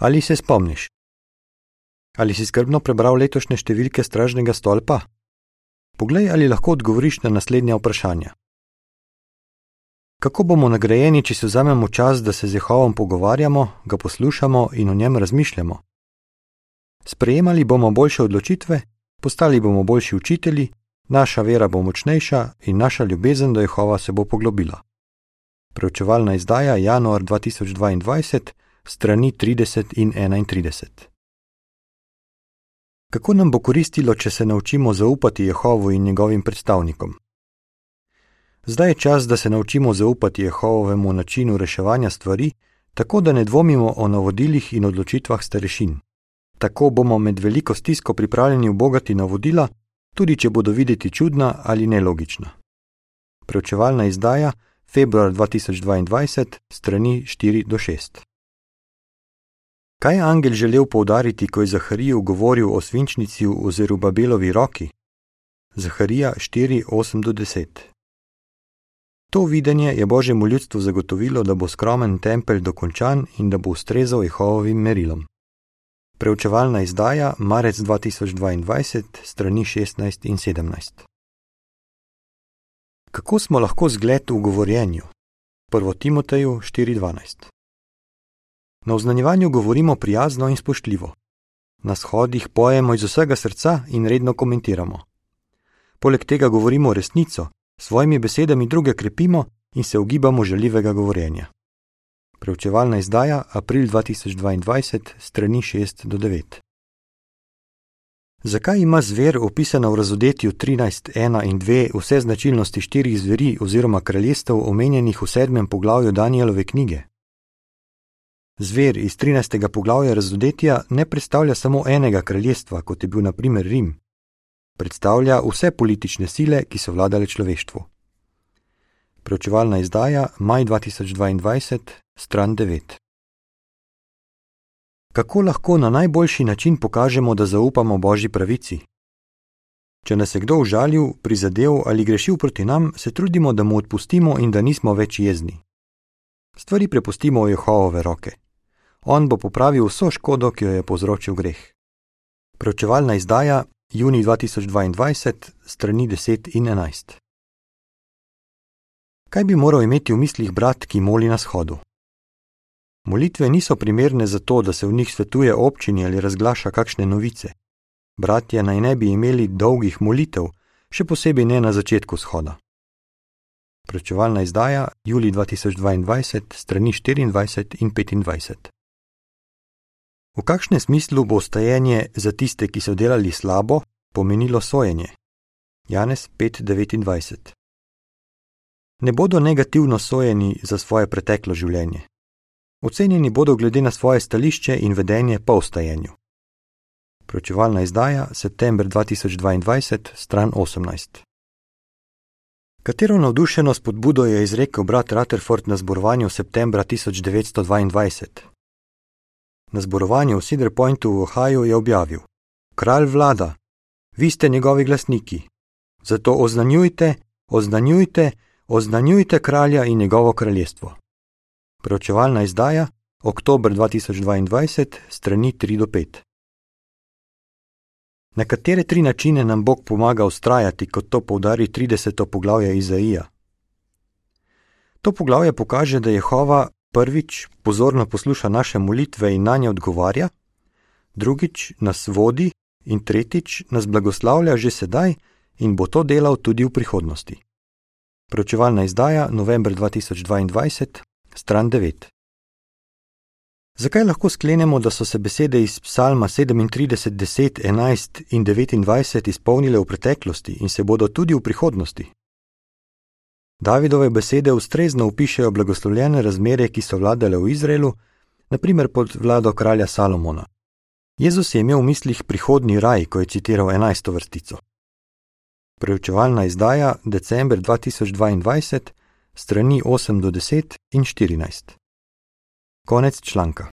Ali se spomniš? Ali si skrbno prebral letošnje številke stražnega stolpa? Poglej, ali lahko odgovoriš na naslednja vprašanja. Kako bomo nagrajeni, če si vzamemo čas, da se z Jehovom pogovarjamo, ga poslušamo in o njem razmišljamo? Sprejemali bomo boljše odločitve, postali bomo boljši učitelji, naša vera bo močnejša in naša ljubezen do Jehova se bo poglobila. Preučevalna izdaja januar 2022, strani 30 in 31. Kako nam bo koristilo, če se naučimo zaupati Jehovu in njegovim predstavnikom? Zdaj je čas, da se naučimo zaupati Jehovovemu načinu reševanja stvari, tako da ne dvomimo o navodilih in odločitvah starešin. Tako bomo med veliko stisko pripravljeni obogati navodila, tudi če bodo videti čudna ali nelogična. Preučevalna izdaja februar 2022, strani 4 do 6. Kaj je angel želel poudariti, ko je Zahariju govoril o svinčnici v Zerubabelovi roki? Zaharija 4, 8 do 10. To videnje je božjemu ljudstvu zagotovilo, da bo skromen tempelj dokončan in da bo ustrezal Jehovovim merilom. Preučevalna izdaja marec 2022, strani 16 in 17. Kako smo lahko zgled v govorjenju? 1. Timoteju 4:12. Na oznanjevanju govorimo prijazno in spoštljivo. Na shodih pojemo iz vsega srca in redno komentiramo. Poleg tega govorimo resnico, svojimi besedami druge krepimo in se ogibamo žaljivega govorjenja. Preučevalna izdaja april 2022, strani 6 do 9. Zakaj ima zver opisana v razodetju 13.1 in 2 vse značilnosti štirih zveri oziroma kraljestev omenjenih v sedmem poglavju Danielove knjige? Zver iz 13. poglavja razodetja ne predstavlja samo enega kraljestva, kot je bil naprimer Rim, predstavlja vse politične sile, ki so vladale človeštvu. Preučevalna izdaja maj 2022, stran 9. Kako lahko na najboljši način pokažemo, da zaupamo Božji pravici? Če nas je kdo užalil, prizadel ali grešil proti nam, se trudimo, da mu odpustimo in da nismo več jezni. Stvari prepustimo v Jehovove roke. On bo popravil vso škodo, ki jo je povzročil greh. Preučevalna izdaja juni 2022, strani 10 in 11. Kaj bi moral imeti v mislih brat, ki moli na shodu? Molitve niso primerne za to, da se v njih svetuje občini ali razglaša kakšne novice. Bratje naj ne bi imeli dolgih molitev, še posebej ne na začetku shoda. Prečevalna izdaja, juli 2022, strani 24 in 25. V kakšnem smislu bo stajenje za tiste, ki so delali slabo, pomenilo sojenje? Janez 5:29. Ne bodo negativno sojeni za svoje preteklo življenje. Ocenjeni bodo glede na svoje stališče in vedenje po vstajenju. Pročevalna izdaja, september 2022, stran 18. Katero navdušeno spodbudo je izrekel brat Rutherford na zborovanju septembra 1922? Na zborovanju v Cedar Pointu v Ohaju je objavil: Kralj vlada, vi ste njegovi glasniki. Zato oznanjujte, oznanjujte, oznanjujte kralja in njegovo kraljestvo. Preučevalna izdaja, oktober 2022, strani 3 do 5. Na katere tri načine nam Bog pomaga ustrajati, kot to poudari 30. poglavje Izaija? To poglavje kaže, da Jehova prvič pozorno posluša naše molitve in na nje odgovarja, drugič nas vodi in tretjič nas blagoslavlja že sedaj in bo to delal tudi v prihodnosti. Pročevalna izdaja novembr 2022, stran 9. Zakaj lahko sklenemo, da so se besede iz psalma 37, 10, 11 in 29 izpolnile v preteklosti in se bodo tudi v prihodnosti? Davidove besede ustrezno opišajo blagoslovljene razmere, ki so vladale v Izraelu, naprimer pod vlado kralja Salomona. Jezus je imel v mislih prihodni raj, ko je citiral 11. vrstico. Preučevalna izdaja december 2022, strani 8 do 10 in 14. Konec članka.